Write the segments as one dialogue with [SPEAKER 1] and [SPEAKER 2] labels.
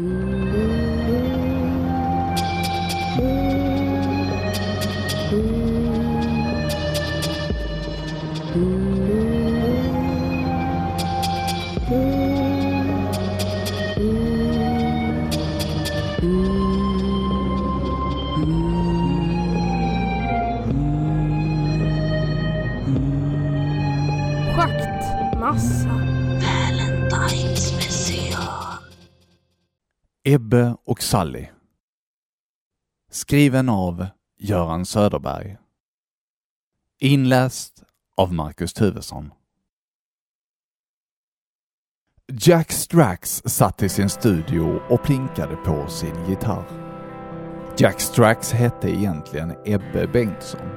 [SPEAKER 1] Schaktmassa.
[SPEAKER 2] Ebbe och Sally. Skriven av Göran Söderberg. Inläst av Marcus Tuvesson. Jack Strax satt i sin studio och plinkade på sin gitarr. Jack Strax hette egentligen Ebbe Bengtsson.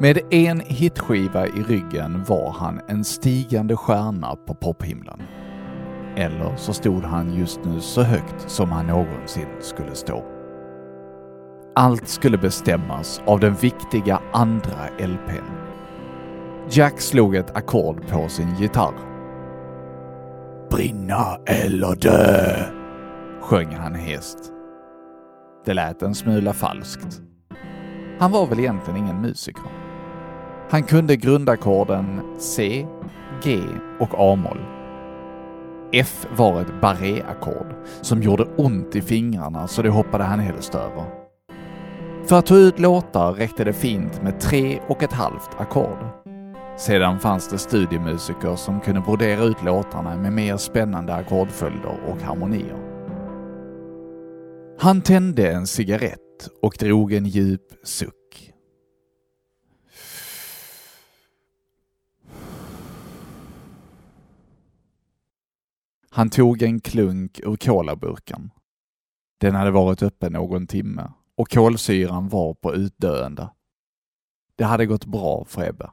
[SPEAKER 2] Med en hitskiva i ryggen var han en stigande stjärna på pophimlen. Eller så stod han just nu så högt som han någonsin skulle stå. Allt skulle bestämmas av den viktiga andra LPn. Jack slog ett ackord på sin gitarr. Brinna eller dö, sjöng han hest. Det lät en smula falskt. Han var väl egentligen ingen musiker. Han kunde grundackorden C, G och A-moll. F var ett barré-ackord som gjorde ont i fingrarna så det hoppade han helst över. För att ta ut låtar räckte det fint med tre och ett halvt ackord. Sedan fanns det studiemusiker som kunde brodera ut låtarna med mer spännande ackordföljder och harmonier. Han tände en cigarett och drog en djup suck. Han tog en klunk ur kolaburken. Den hade varit öppen någon timme och kolsyran var på utdöende. Det hade gått bra för Ebbe.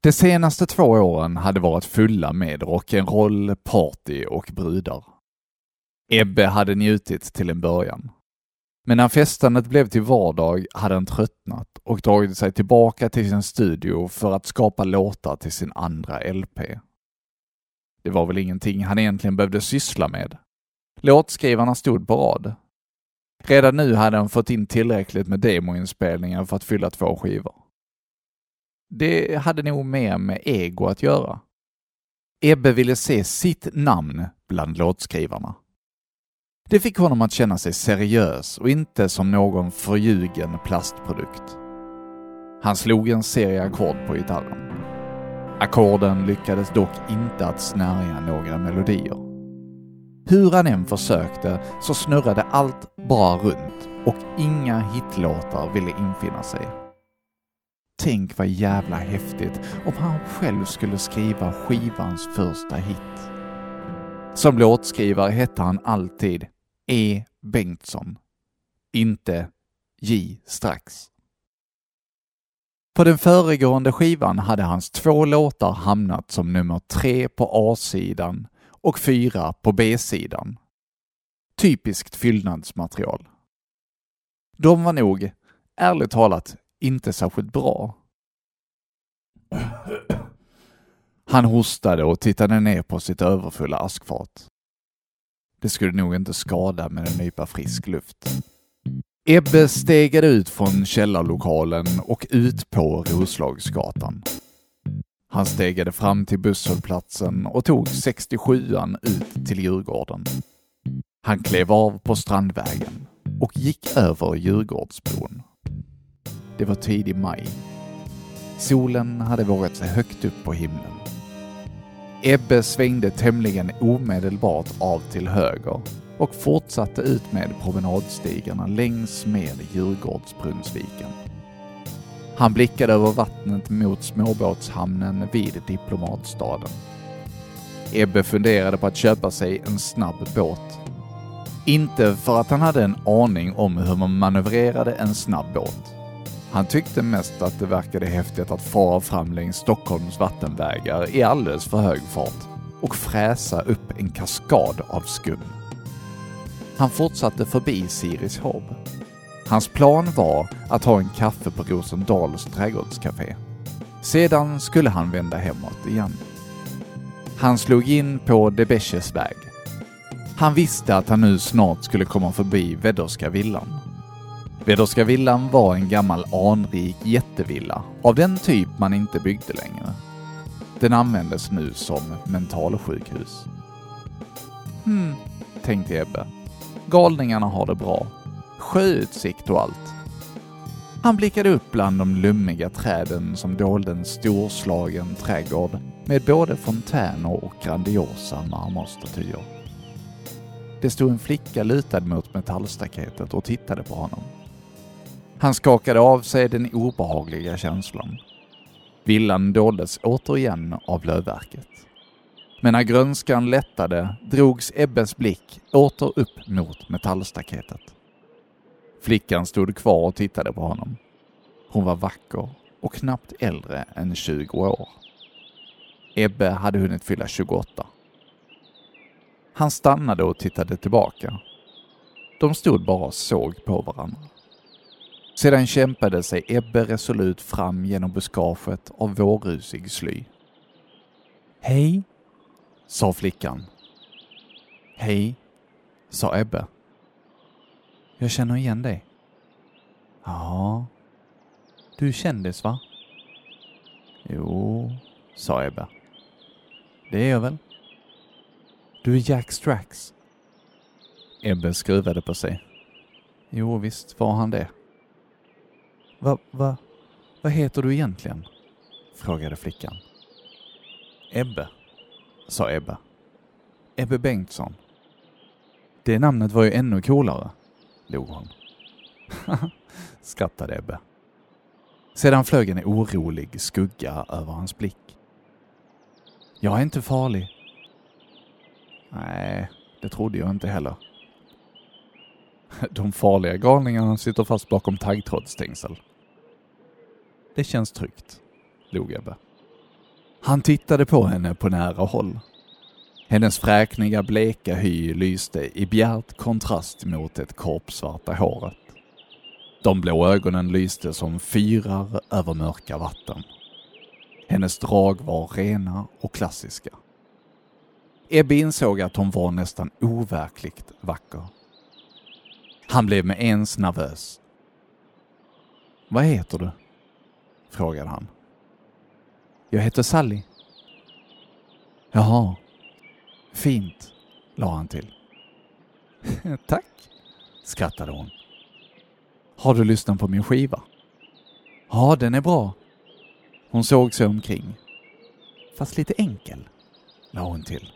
[SPEAKER 2] De senaste två åren hade varit fulla med rock'n'roll, party och brudar. Ebbe hade njutit till en början. Men när festandet blev till vardag hade han tröttnat och dragit sig tillbaka till sin studio för att skapa låtar till sin andra LP. Det var väl ingenting han egentligen behövde syssla med. Låtskrivarna stod på rad. Redan nu hade han fått in tillräckligt med demoinspelningar för att fylla två skivor. Det hade nog mer med ego att göra. Ebbe ville se sitt namn bland låtskrivarna. Det fick honom att känna sig seriös och inte som någon förljugen plastprodukt. Han slog en serie ackord på gitarren. Ackorden lyckades dock inte att snärja några melodier. Hur han än försökte så snurrade allt bara runt och inga hitlåtar ville infinna sig. Tänk vad jävla häftigt om han själv skulle skriva skivans första hit. Som låtskrivare hette han alltid E. Bengtsson, inte J. Strax. På den föregående skivan hade hans två låtar hamnat som nummer tre på A-sidan och fyra på B-sidan. Typiskt fyllnadsmaterial. De var nog, ärligt talat, inte särskilt bra. Han hostade och tittade ner på sitt överfulla askfat. Det skulle nog inte skada med en nypa frisk luft. Ebbe stegade ut från källarlokalen och ut på Roslagsgatan. Han stegade fram till busshållplatsen och tog 67an ut till Djurgården. Han klev av på Strandvägen och gick över Djurgårdsbron. Det var tidig maj. Solen hade vågat sig högt upp på himlen. Ebbe svängde tämligen omedelbart av till höger och fortsatte ut med promenadstigarna längs med Djurgårdsbrunnsviken. Han blickade över vattnet mot småbåtshamnen vid diplomatstaden. Ebbe funderade på att köpa sig en snabb båt. Inte för att han hade en aning om hur man manövrerade en snabb båt. Han tyckte mest att det verkade häftigt att fara fram längs Stockholms vattenvägar i alldeles för hög fart och fräsa upp en kaskad av skum. Han fortsatte förbi Sirishav. Hans plan var att ha en kaffe på Rosendals trädgårdscafé. Sedan skulle han vända hemåt igen. Han slog in på Debesches väg. Han visste att han nu snart skulle komma förbi Vedderska villan. Vedderska villan var en gammal anrik jättevilla av den typ man inte byggde längre. Den användes nu som mentalsjukhus. Hmm, tänkte Ebbe. Galningarna har det bra. Sjöutsikt och allt. Han blickade upp bland de lummiga träden som dolde en storslagen trädgård med både fontäner och grandiosa marmorstatyer. Det stod en flicka lutad mot metallstaketet och tittade på honom. Han skakade av sig den obehagliga känslan. Villan doldes återigen av lövverket. Men när grönskan lättade drogs Ebbes blick åter upp mot metallstaketet. Flickan stod kvar och tittade på honom. Hon var vacker och knappt äldre än 20 år. Ebbe hade hunnit fylla 28. Han stannade och tittade tillbaka. De stod bara och såg på varandra. Sedan kämpade sig Ebbe resolut fram genom buskaget av vårrusig sly. Hej, sa flickan. Hej, sa Ebbe. Jag känner igen dig. Ja, du är kändis va? Jo, sa Ebbe. Det är jag väl? Du är Jack Strax. Ebbe skruvade på sig. Jo, visst var han det. Va, va, vad heter du egentligen? frågade flickan. Ebbe, sa Ebbe. Ebbe Bengtsson. Det namnet var ju ännu coolare, log hon. skrattade Ebbe. Sedan flög en orolig skugga över hans blick. Jag är inte farlig. Nej, det trodde jag inte heller. De farliga galningarna sitter fast bakom taggtrådsstängsel. Det känns tryggt, log Ebbe. Han tittade på henne på nära håll. Hennes fräkniga bleka hy lyste i bjärt kontrast mot det korpsvarta håret. De blå ögonen lyste som fyrar över mörka vatten. Hennes drag var rena och klassiska. Ebbe insåg att hon var nästan overkligt vacker. Han blev med ens nervös. Vad heter du? frågade han. Jag heter Sally. Jaha, fint, la han till. Tack, skrattade hon. Har du lyssnat på min skiva? Ja, den är bra. Hon såg sig omkring. Fast lite enkel, la hon till.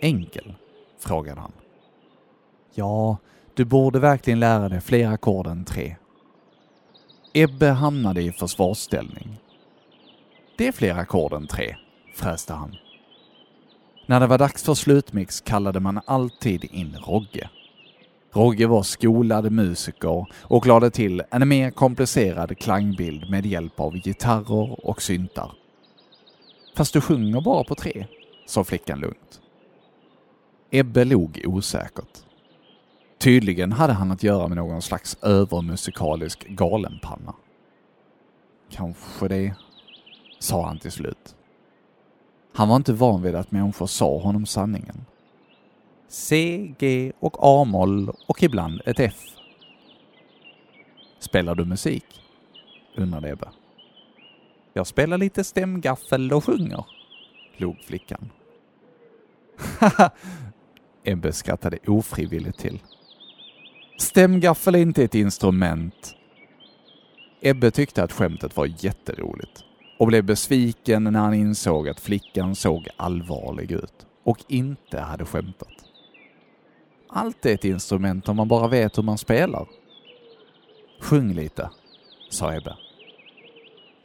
[SPEAKER 2] Enkel? frågade han. Ja, du borde verkligen lära dig fler ackord än tre. Ebbe hamnade i försvarsställning. Det är fler ackord än tre, fräste han. När det var dags för slutmix kallade man alltid in Rogge. Rogge var skolad musiker och lade till en mer komplicerad klangbild med hjälp av gitarrer och syntar. Fast du sjunger bara på tre, sa flickan lugnt. Ebbe log osäkert. Tydligen hade han att göra med någon slags övermusikalisk galenpanna. Kanske det, sa han till slut. Han var inte van vid att människor sa honom sanningen. C, G och A-moll och ibland ett F. Spelar du musik? undrade Ebbe. Jag spelar lite stämgaffel och sjunger, log flickan. Haha, Ebbe skrattade ofrivilligt till. Stämgaffel är inte ett instrument. Ebbe tyckte att skämtet var jätteroligt och blev besviken när han insåg att flickan såg allvarlig ut och inte hade skämtat. Allt är ett instrument om man bara vet hur man spelar. Sjung lite, sa Ebbe.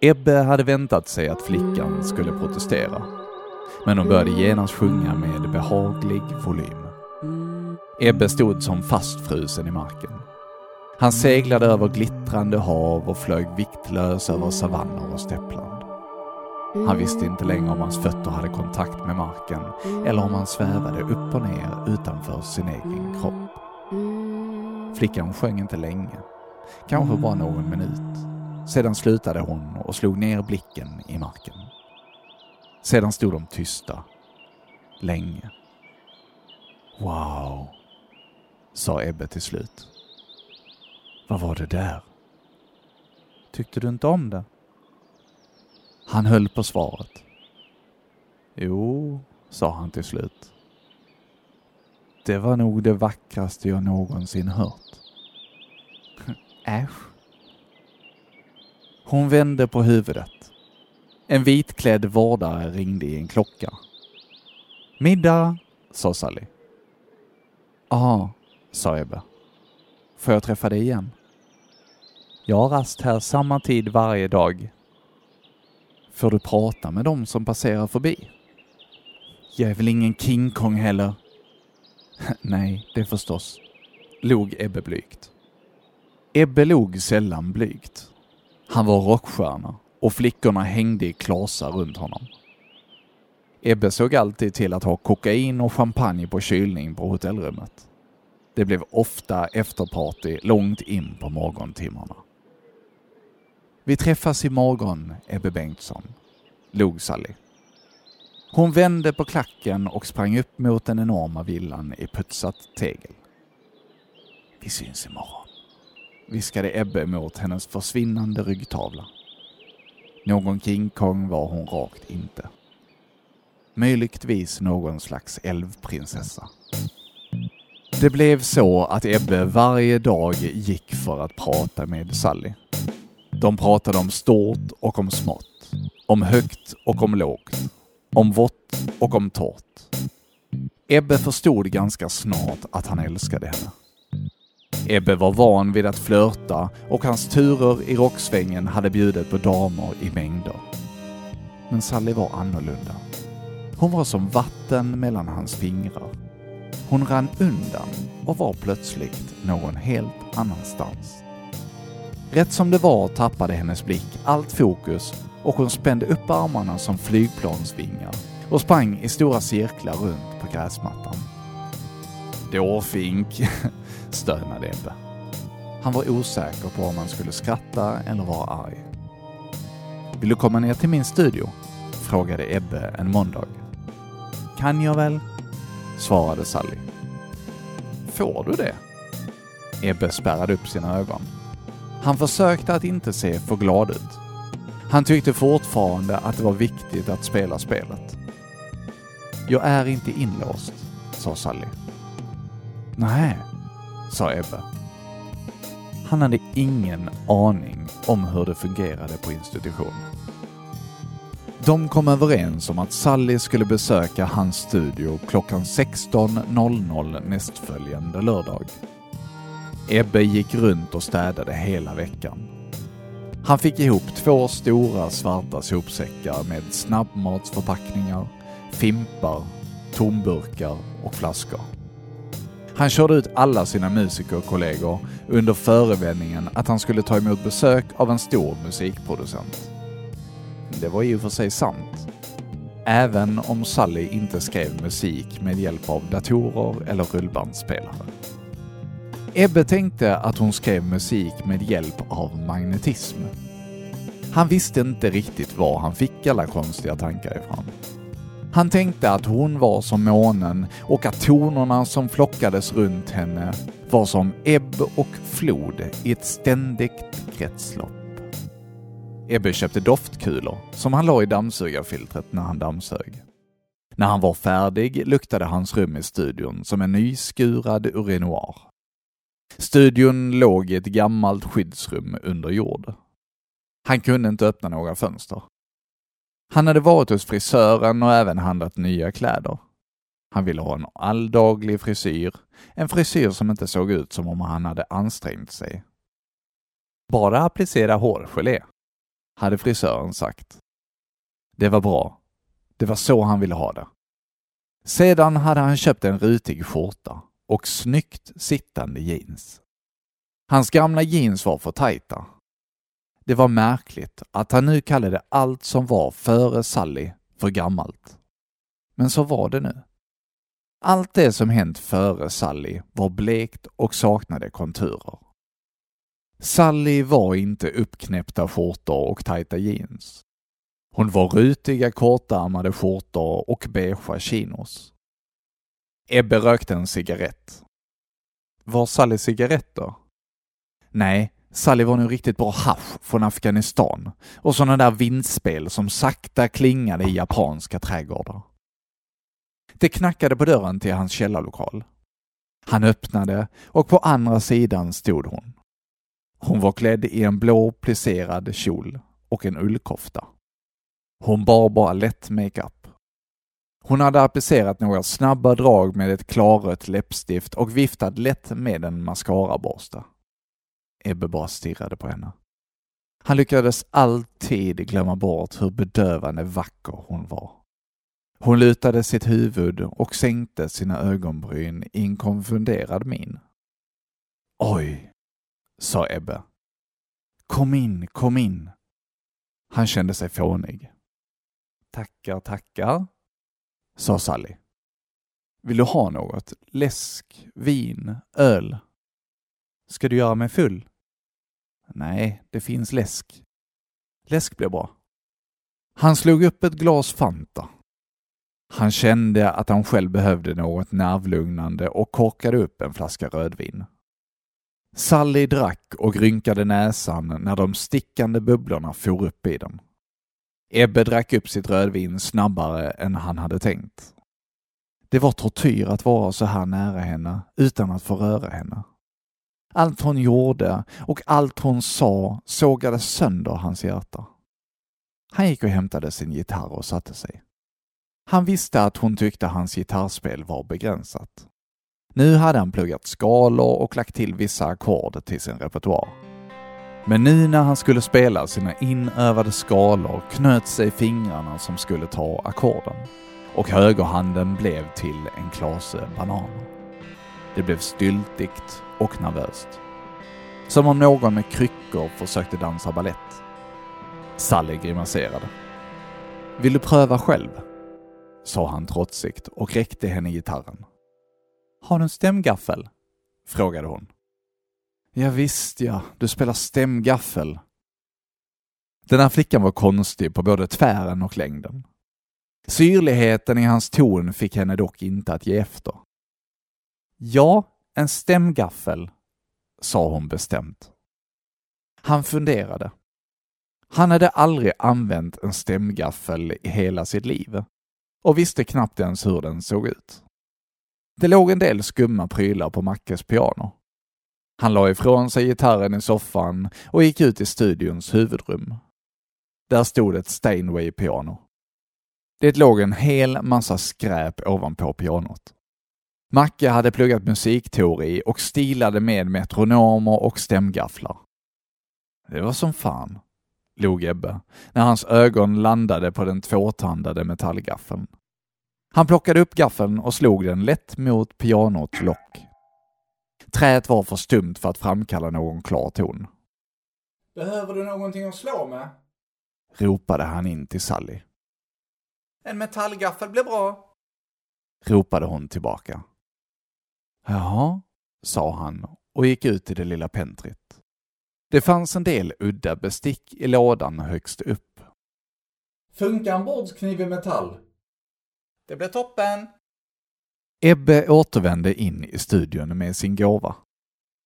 [SPEAKER 2] Ebbe hade väntat sig att flickan skulle protestera, men hon började genast sjunga med behaglig volym. Ebbe stod som fastfrusen i marken. Han seglade över glittrande hav och flög viktlös över savanner och stäppland. Han visste inte längre om hans fötter hade kontakt med marken eller om han svävade upp och ner utanför sin egen kropp. Flickan sjöng inte länge, kanske bara någon minut. Sedan slutade hon och slog ner blicken i marken. Sedan stod de tysta, länge. Wow, sa Ebbe till slut. Vad var det där? Tyckte du inte om det? Han höll på svaret. Jo, sa han till slut. Det var nog det vackraste jag någonsin hört. Äsch. Hon vände på huvudet. En vitklädd vårdare ringde i en klocka. Middag, sa Sally. Ja, sa Ebbe. Får jag träffa dig igen? Jag har rast här samma tid varje dag. Får du prata med dem som passerar förbi? Jag är väl ingen King Kong heller? Nej, det förstås, log Ebbe blygt. Ebbe log sällan blygt. Han var rockstjärna och flickorna hängde i klasar runt honom. Ebbe såg alltid till att ha kokain och champagne på kylning på hotellrummet. Det blev ofta efterparty långt in på morgontimmarna. Vi träffas imorgon, Ebbe Bengtsson, log Sally. Hon vände på klacken och sprang upp mot den enorma villan i putsat tegel. Vi syns imorgon, viskade Ebbe mot hennes försvinnande ryggtavla. Någon King Kong var hon rakt inte. Möjligtvis någon slags älvprinsessa. Det blev så att Ebbe varje dag gick för att prata med Sally. De pratade om stort och om smått. Om högt och om lågt. Om vått och om torrt. Ebbe förstod ganska snart att han älskade henne. Ebbe var van vid att flörta och hans turer i rocksvängen hade bjudit på damer i mängder. Men Sally var annorlunda. Hon var som vatten mellan hans fingrar. Hon rann undan och var plötsligt någon helt annanstans. Rätt som det var tappade hennes blick allt fokus och hon spände upp armarna som flygplansvingar och sprang i stora cirklar runt på gräsmattan. Dårfink, stönade Ebbe. Han var osäker på om han skulle skratta eller vara arg. Vill du komma ner till min studio? frågade Ebbe en måndag. Kan jag väl? svarade Sally. Får du det? Ebbe spärrade upp sina ögon. Han försökte att inte se för glad ut. Han tyckte fortfarande att det var viktigt att spela spelet. Jag är inte inlåst, sa Sally. Nej, sa Ebbe. Han hade ingen aning om hur det fungerade på institutionen. De kom överens om att Sally skulle besöka hans studio klockan 16.00 nästföljande lördag. Ebbe gick runt och städade hela veckan. Han fick ihop två stora svarta sopsäckar med snabbmatsförpackningar, fimpar, tomburkar och flaskor. Han körde ut alla sina musikerkollegor under förevändningen att han skulle ta emot besök av en stor musikproducent. Det var i och för sig sant. Även om Sally inte skrev musik med hjälp av datorer eller rullbandspelare. Ebbe tänkte att hon skrev musik med hjälp av magnetism. Han visste inte riktigt var han fick alla konstiga tankar ifrån. Han tänkte att hon var som månen och att tonerna som flockades runt henne var som ebb och flod i ett ständigt kretslopp. Ebbe köpte doftkulor som han la i dammsugarfiltret när han dammsög. När han var färdig luktade hans rum i studion som en nyskurad urinoir. Studion låg i ett gammalt skyddsrum under jord. Han kunde inte öppna några fönster. Han hade varit hos frisören och även handlat nya kläder. Han ville ha en alldaglig frisyr, en frisyr som inte såg ut som om han hade ansträngt sig. Bara applicera hårgelé, hade frisören sagt. Det var bra. Det var så han ville ha det. Sedan hade han köpt en rutig skjorta och snyggt sittande jeans. Hans gamla jeans var för tajta. Det var märkligt att han nu kallade allt som var före Sally för gammalt. Men så var det nu. Allt det som hänt före Sally var blekt och saknade konturer. Sally var inte uppknäppta skjortor och tajta jeans. Hon var rutiga kortärmade skjortor och beigea chinos. Ebbe rökte en cigarett. Var Sally cigaretter? Nej, Sally var nu riktigt bra hasch från Afghanistan och sådana där vindspel som sakta klingade i japanska trädgårdar. Det knackade på dörren till hans källarlokal. Han öppnade och på andra sidan stod hon. Hon var klädd i en blå plisserad kjol och en ullkofta. Hon bar bara lätt makeup. Hon hade applicerat några snabba drag med ett klarrött läppstift och viftat lätt med en mascaraborste. Ebbe bara stirrade på henne. Han lyckades alltid glömma bort hur bedövande vacker hon var. Hon lutade sitt huvud och sänkte sina ögonbryn i en konfunderad min. Oj, sa Ebbe. Kom in, kom in. Han kände sig fånig. Tackar, tackar, sa Sally. Vill du ha något? Läsk, vin, öl? Ska du göra mig full? Nej, det finns läsk. Läsk blir bra. Han slog upp ett glas Fanta. Han kände att han själv behövde något nervlugnande och korkade upp en flaska rödvin. Sally drack och rynkade näsan när de stickande bubblorna for upp i den. Ebbe drack upp sitt rödvin snabbare än han hade tänkt. Det var tortyr att vara så här nära henne utan att få röra henne. Allt hon gjorde och allt hon sa sågade sönder hans hjärta. Han gick och hämtade sin gitarr och satte sig. Han visste att hon tyckte hans gitarrspel var begränsat. Nu hade han pluggat skalor och lagt till vissa ackord till sin repertoar. Men nu när han skulle spela sina inövade skalor knöt sig fingrarna som skulle ta ackorden och högerhanden blev till en klase bananer. Det blev styltigt och nervöst. Som om någon med kryckor försökte dansa ballett. Sally grimaserade. Vill du pröva själv? sa han trotsigt och räckte henne gitarren. Har du en stämgaffel? frågade hon. Ja, visst ja, du spelar stämgaffel. Den här flickan var konstig på både tvären och längden. Syrligheten i hans ton fick henne dock inte att ge efter. Ja, en stämgaffel, sa hon bestämt. Han funderade. Han hade aldrig använt en stämgaffel i hela sitt liv och visste knappt ens hur den såg ut. Det låg en del skumma prylar på Mackes piano. Han la ifrån sig gitarren i soffan och gick ut i studions huvudrum. Där stod ett Steinway-piano. Det låg en hel massa skräp ovanpå pianot. Macke hade pluggat musikteori och stilade med metronomer och stämgafflar. Det var som fan, log Ebbe, när hans ögon landade på den tvåtandade metallgaffeln. Han plockade upp gaffeln och slog den lätt mot pianots lock. Träet var för stumt för att framkalla någon klar ton.
[SPEAKER 1] Behöver du någonting att slå med?
[SPEAKER 2] ropade han in till Sally.
[SPEAKER 1] En metallgaffel blir bra.
[SPEAKER 2] ropade hon tillbaka. Jaha, sa han och gick ut i det lilla pentrit. Det fanns en del udda bestick i lådan högst upp.
[SPEAKER 1] Funkar en bordskniv i metall? Det blir toppen!
[SPEAKER 2] Ebbe återvände in i studion med sin gåva.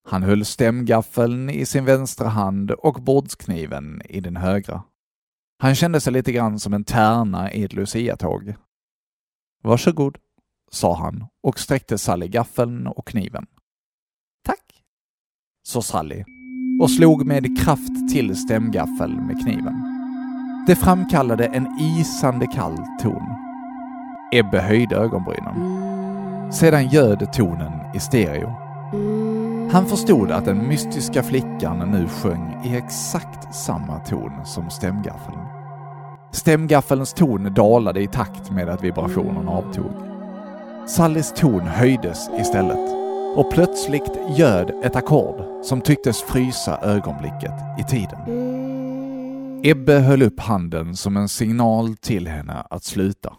[SPEAKER 2] Han höll stämgaffeln i sin vänstra hand och bordskniven i den högra. Han kände sig lite grann som en tärna i ett luciatåg. Varsågod, sa han och sträckte Sally gaffeln och kniven. Tack, sa Sally och slog med kraft till stämgaffeln med kniven. Det framkallade en isande kall ton. Ebbe höjde ögonbrynen. Sedan ljöd tonen i stereo. Han förstod att den mystiska flickan nu sjöng i exakt samma ton som stämgaffeln. Stämgaffelns ton dalade i takt med att vibrationen avtog. Sallys ton höjdes istället och plötsligt ljöd ett ackord som tycktes frysa ögonblicket i tiden. Ebbe höll upp handen som en signal till henne att sluta.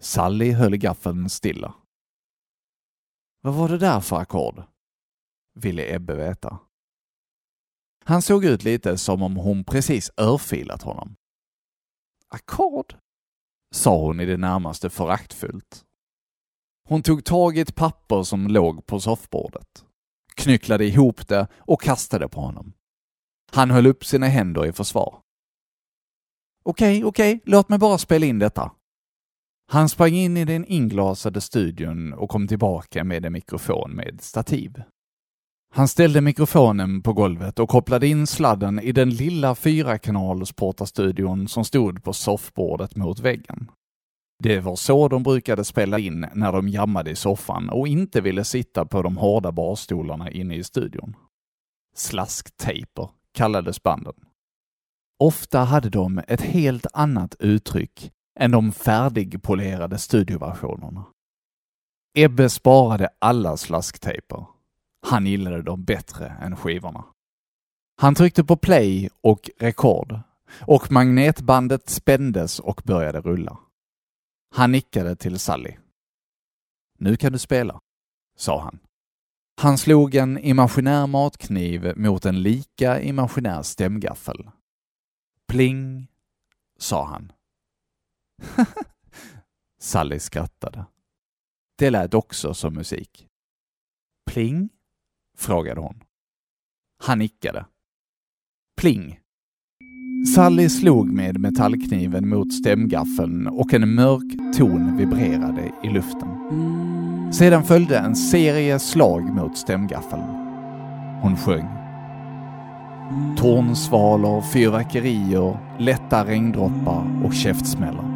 [SPEAKER 2] Sally höll gaffeln stilla. Vad var det där för ackord? ville Ebbe veta. Han såg ut lite som om hon precis örfilat honom. Ackord? sa hon i det närmaste föraktfullt. Hon tog tag i ett papper som låg på soffbordet, knycklade ihop det och kastade på honom. Han höll upp sina händer i försvar. Okej, okej, låt mig bara spela in detta. Han sprang in i den inglasade studion och kom tillbaka med en mikrofon med stativ. Han ställde mikrofonen på golvet och kopplade in sladden i den lilla fyrakanalsportastudion som stod på soffbordet mot väggen. Det var så de brukade spela in när de jammade i soffan och inte ville sitta på de hårda barstolarna inne i studion. Slasktejper kallades banden. Ofta hade de ett helt annat uttryck än de färdigpolerade studioversionerna. Ebbe sparade alla slasktejper. Han gillade dem bättre än skivorna. Han tryckte på play och rekord och magnetbandet spändes och började rulla. Han nickade till Sally. Nu kan du spela, sa han. Han slog en imaginär matkniv mot en lika imaginär stämgaffel. Pling, sa han. Sally skrattade. Det lät också som musik. Pling? frågade hon. Han nickade. Pling! Sally slog med metallkniven mot stämgaffeln och en mörk ton vibrerade i luften. Sedan följde en serie slag mot stämgaffeln. Hon sjöng. Tornsvalor, fyrverkerier, lätta regndroppar och käftsmällar.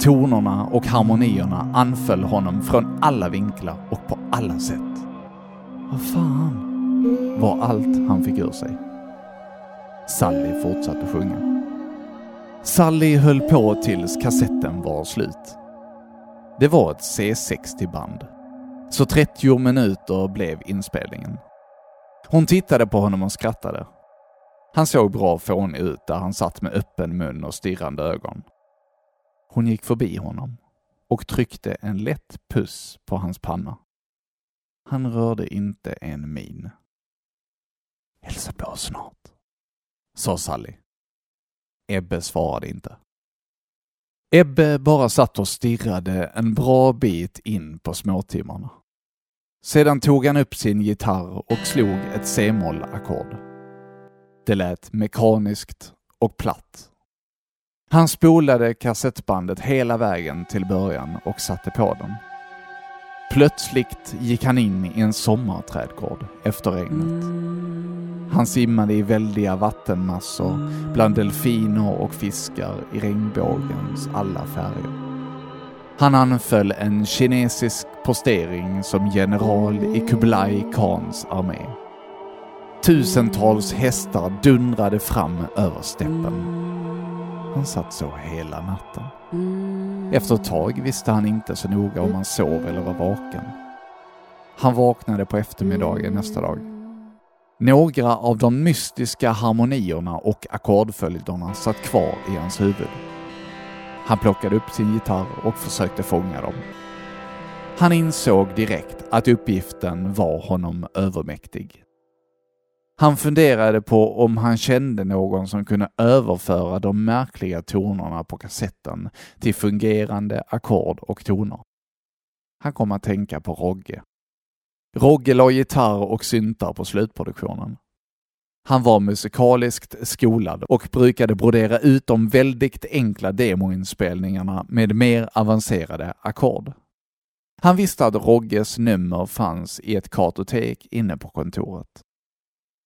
[SPEAKER 2] Tonerna och harmonierna anföll honom från alla vinklar och på alla sätt. Vad fan? var allt han fick ur sig. Sally fortsatte sjunga. Sally höll på tills kassetten var slut. Det var ett C60-band. Så 30 minuter blev inspelningen. Hon tittade på honom och skrattade. Han såg bra fånig ut där han satt med öppen mun och stirrande ögon. Hon gick förbi honom och tryckte en lätt puss på hans panna. Han rörde inte en min. Hälsa på snart, sa Sally. Ebbe svarade inte. Ebbe bara satt och stirrade en bra bit in på småtimmarna. Sedan tog han upp sin gitarr och slog ett c-moll-ackord. Det lät mekaniskt och platt. Han spolade kassettbandet hela vägen till början och satte på den. Plötsligt gick han in i en sommarträdgård efter regnet. Han simmade i väldiga vattenmassor bland delfiner och fiskar i regnbågens alla färger. Han anföll en kinesisk postering som general i Kublai Khans armé. Tusentals hästar dundrade fram över steppen. Han satt så hela natten. Efter ett tag visste han inte så noga om han sov eller var vaken. Han vaknade på eftermiddagen nästa dag. Några av de mystiska harmonierna och ackordföljderna satt kvar i hans huvud. Han plockade upp sin gitarr och försökte fånga dem. Han insåg direkt att uppgiften var honom övermäktig. Han funderade på om han kände någon som kunde överföra de märkliga tonerna på kassetten till fungerande ackord och toner. Han kom att tänka på Rogge. Rogge la gitarr och syntar på slutproduktionen. Han var musikaliskt skolad och brukade brodera ut de väldigt enkla demoinspelningarna med mer avancerade ackord. Han visste att Rogges nummer fanns i ett kartotek inne på kontoret.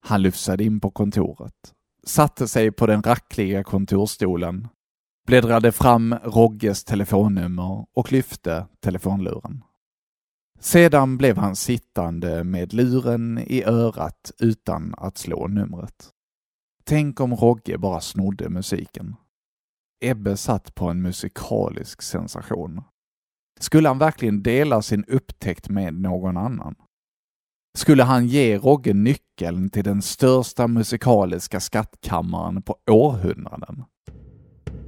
[SPEAKER 2] Han lufsade in på kontoret, satte sig på den rackliga kontorstolen, bläddrade fram Rogges telefonnummer och lyfte telefonluren. Sedan blev han sittande med luren i örat utan att slå numret. Tänk om Rogge bara snodde musiken. Ebbe satt på en musikalisk sensation. Skulle han verkligen dela sin upptäckt med någon annan? Skulle han ge Rogge nyckeln till den största musikaliska skattkammaren på århundraden.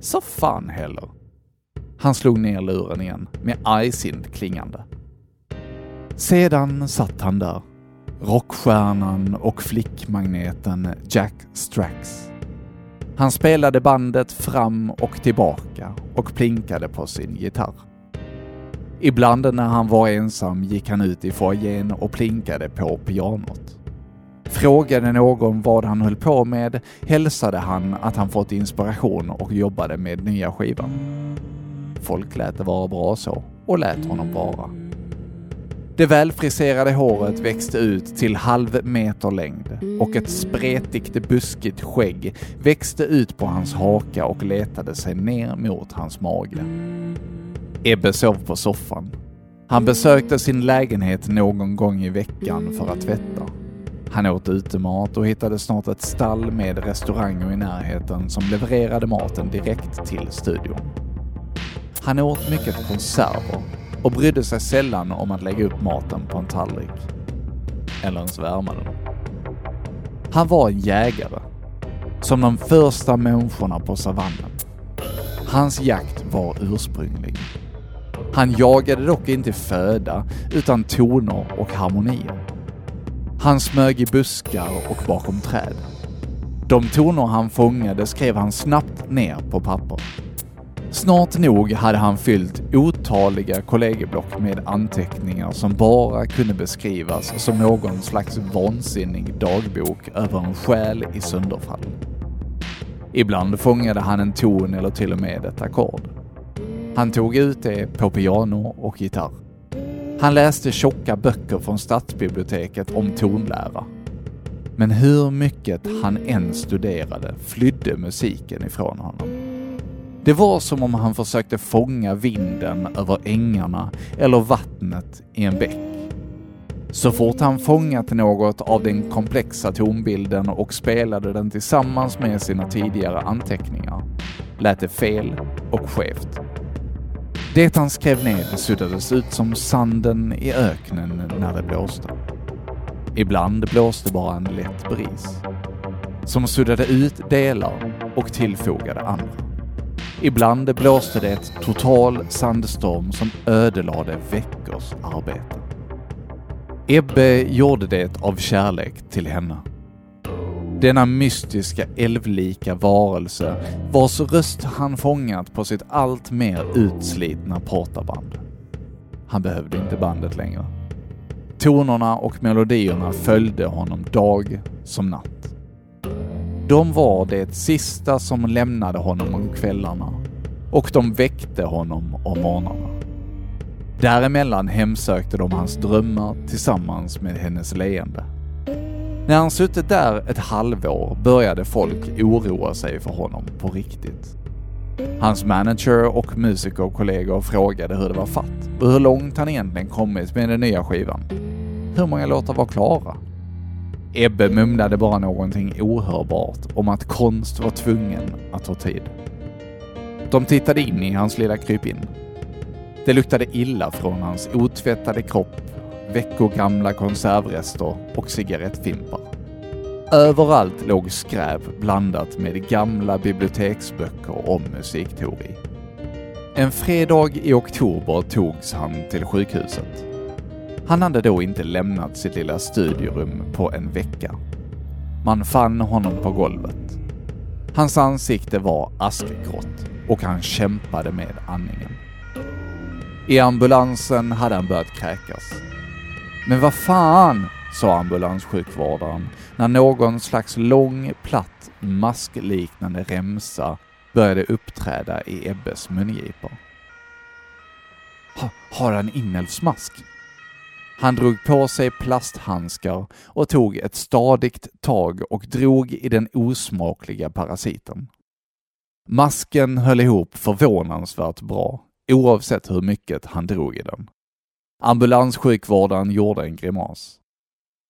[SPEAKER 2] Så fan heller. Han slog ner luren igen, med argsint klingande. Sedan satt han där, rockstjärnan och flickmagneten Jack Strax. Han spelade bandet fram och tillbaka och plinkade på sin gitarr. Ibland när han var ensam gick han ut i foajén och plinkade på pianot. Frågade någon vad han höll på med hälsade han att han fått inspiration och jobbade med nya skivan. Folk lät det vara bra så och lät honom vara. Det välfriserade håret växte ut till halv meter längd och ett spretigt buskigt skägg växte ut på hans haka och letade sig ner mot hans mage. Ebbe sov på soffan. Han besökte sin lägenhet någon gång i veckan för att tvätta. Han åt utemat och hittade snart ett stall med restauranger i närheten som levererade maten direkt till studion. Han åt mycket konserver och brydde sig sällan om att lägga upp maten på en tallrik. Eller ens värma den. Han var en jägare. Som de första människorna på savannen. Hans jakt var ursprunglig. Han jagade dock inte föda, utan toner och harmonier. Han smög i buskar och bakom träd. De toner han fångade skrev han snabbt ner på papper. Snart nog hade han fyllt otaliga kollegieblock med anteckningar som bara kunde beskrivas som någon slags vansinnig dagbok över en själ i sönderfall. Ibland fångade han en ton eller till och med ett ackord. Han tog ut det på piano och gitarr. Han läste tjocka böcker från stadsbiblioteket om tonlära. Men hur mycket han än studerade flydde musiken ifrån honom. Det var som om han försökte fånga vinden över ängarna eller vattnet i en bäck. Så fort han fångat något av den komplexa tonbilden och spelade den tillsammans med sina tidigare anteckningar lät det fel och skevt. Det han skrev ner suddades ut som sanden i öknen när det blåste. Ibland blåste bara en lätt bris, som suddade ut delar och tillfogade andra. Ibland blåste det ett total sandstorm som ödelade veckors arbete. Ebbe gjorde det av kärlek till henne. Denna mystiska älvlika varelse vars röst han fångat på sitt allt mer utslitna portaband. Han behövde inte bandet längre. Tonerna och melodierna följde honom dag som natt. De var det sista som lämnade honom om kvällarna och de väckte honom om morgnarna. Däremellan hemsökte de hans drömmar tillsammans med hennes leende. När han suttit där ett halvår började folk oroa sig för honom på riktigt. Hans manager och musikerkollegor frågade hur det var fatt och hur långt han egentligen kommit med den nya skivan. Hur många låtar var klara? Ebbe mumlade bara någonting ohörbart om att konst var tvungen att ta tid. De tittade in i hans lilla krypin. Det luktade illa från hans otvättade kropp veckogamla konservrester och cigarettfimpar. Överallt låg skräp blandat med gamla biblioteksböcker om musikteori. En fredag i oktober togs han till sjukhuset. Han hade då inte lämnat sitt lilla studierum på en vecka. Man fann honom på golvet. Hans ansikte var askgrått och han kämpade med andningen. I ambulansen hade han börjat kräkas. Men vad fan, sa ambulanssjukvårdaren när någon slags lång, platt, maskliknande remsa började uppträda i Ebbes mungipor. Ha, har han inälvsmask? Han drog på sig plasthandskar och tog ett stadigt tag och drog i den osmakliga parasiten. Masken höll ihop förvånansvärt bra, oavsett hur mycket han drog i den. Ambulanssjukvårdaren gjorde en grimas.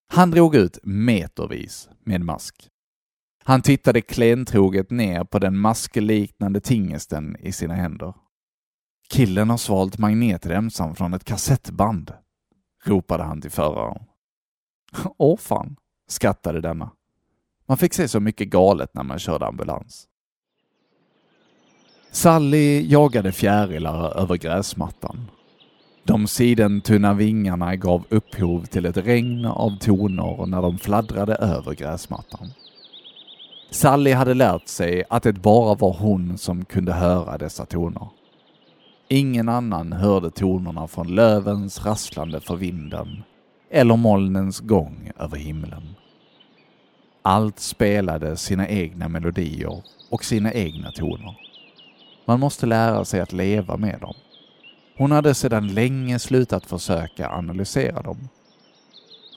[SPEAKER 2] Han drog ut metervis med mask. Han tittade klentroget ner på den maskliknande tingesten i sina händer. Killen har svalt magnetremsan från ett kassettband, ropade han till föraren. Åh fan, skrattade denna. Man fick se så mycket galet när man körde ambulans. Sally jagade fjärilar över gräsmattan. De sidentunna vingarna gav upphov till ett regn av toner när de fladdrade över gräsmattan. Sally hade lärt sig att det bara var hon som kunde höra dessa toner. Ingen annan hörde tonerna från lövens rasslande för vinden eller molnens gång över himlen. Allt spelade sina egna melodier och sina egna toner. Man måste lära sig att leva med dem. Hon hade sedan länge slutat försöka analysera dem.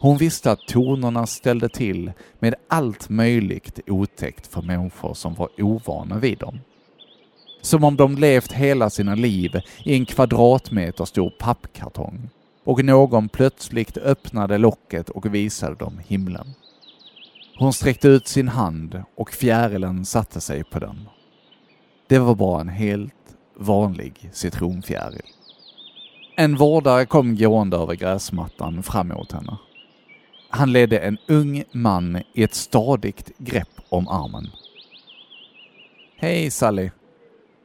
[SPEAKER 2] Hon visste att tonerna ställde till med allt möjligt otäckt för människor som var ovana vid dem. Som om de levt hela sina liv i en kvadratmeter stor pappkartong och någon plötsligt öppnade locket och visade dem himlen. Hon sträckte ut sin hand och fjärilen satte sig på den. Det var bara en helt vanlig citronfjäril. En vårdare kom gående över gräsmattan fram emot henne. Han ledde en ung man i ett stadigt grepp om armen. Hej Sally,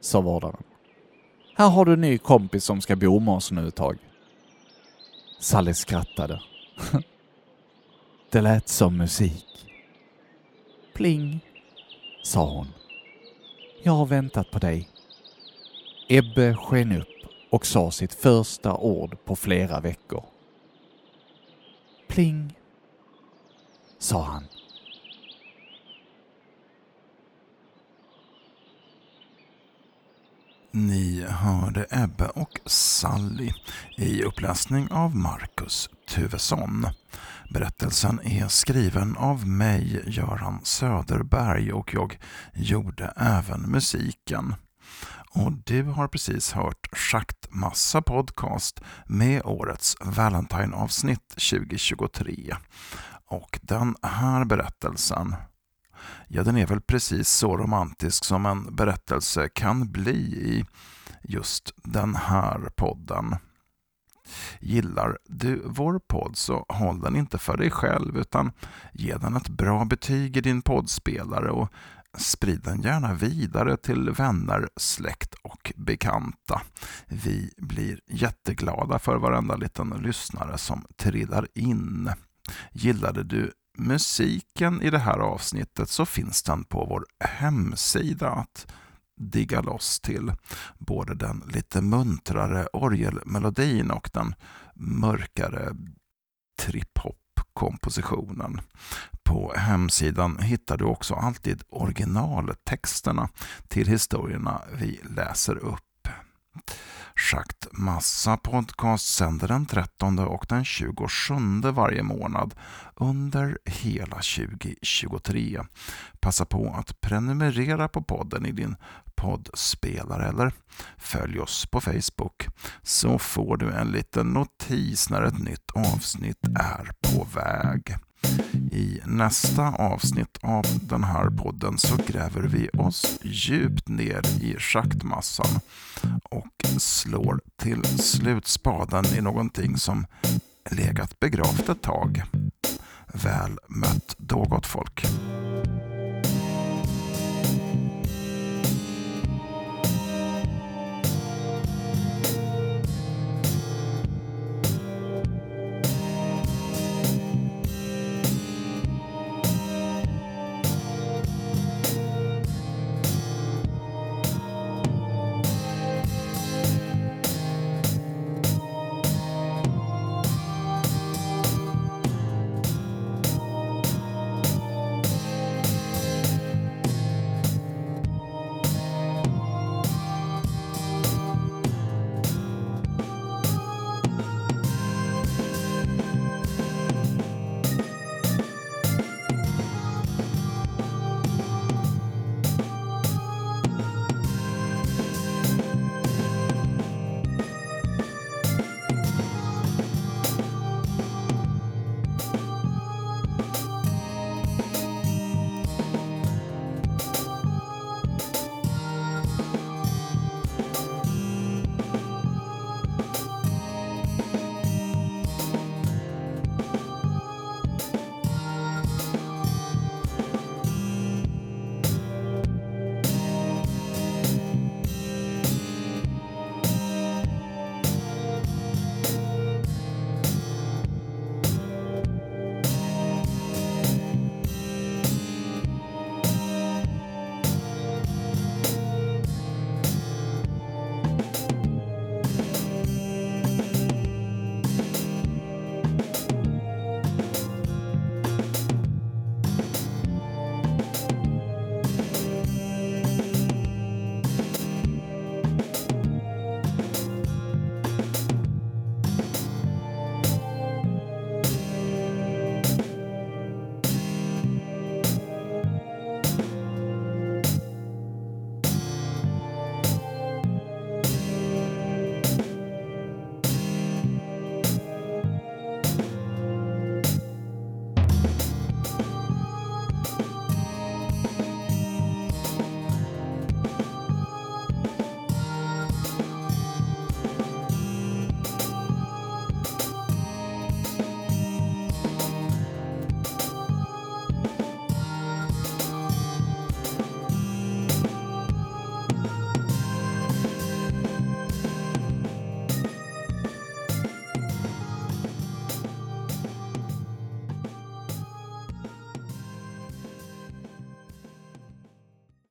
[SPEAKER 2] sa vårdaren. Här har du en ny kompis som ska bo med oss nu ett tag. Sally skrattade. Det lät som musik. Pling, sa hon. Jag har väntat på dig. Ebbe sken upp och sa sitt första ord på flera veckor. Pling, sa han.
[SPEAKER 3] Ni hörde Ebbe och Sally i uppläsning av Marcus Tuvesson. Berättelsen är skriven av mig, Göran Söderberg, och jag gjorde även musiken. Och du har precis hört Schaktmassa Podcast med årets Valentine-avsnitt 2023. Och den här berättelsen, ja den är väl precis så romantisk som en berättelse kan bli i just den här podden. Gillar du vår podd så håll den inte för dig själv utan ge den ett bra betyg i din poddspelare och sprid den gärna vidare till vänner, släkt och bekanta. Vi blir jätteglada för varenda liten lyssnare som trillar in. Gillade du musiken i det här avsnittet så finns den på vår hemsida att digga loss till. Både den lite muntrare orgelmelodin och den mörkare kompositionen. På hemsidan hittar du också alltid originaltexterna till historierna vi läser upp. Schakt Massa podcast sänder den 13 och den 27 varje månad under hela 2023. Passa på att prenumerera på podden i din poddspelare eller följ oss på Facebook så får du en liten notis när ett nytt avsnitt är på väg. I nästa avsnitt av den här podden så gräver vi oss djupt ner i schaktmassan och slår till slut spaden i någonting som legat begravt ett tag. Väl mött då gott folk.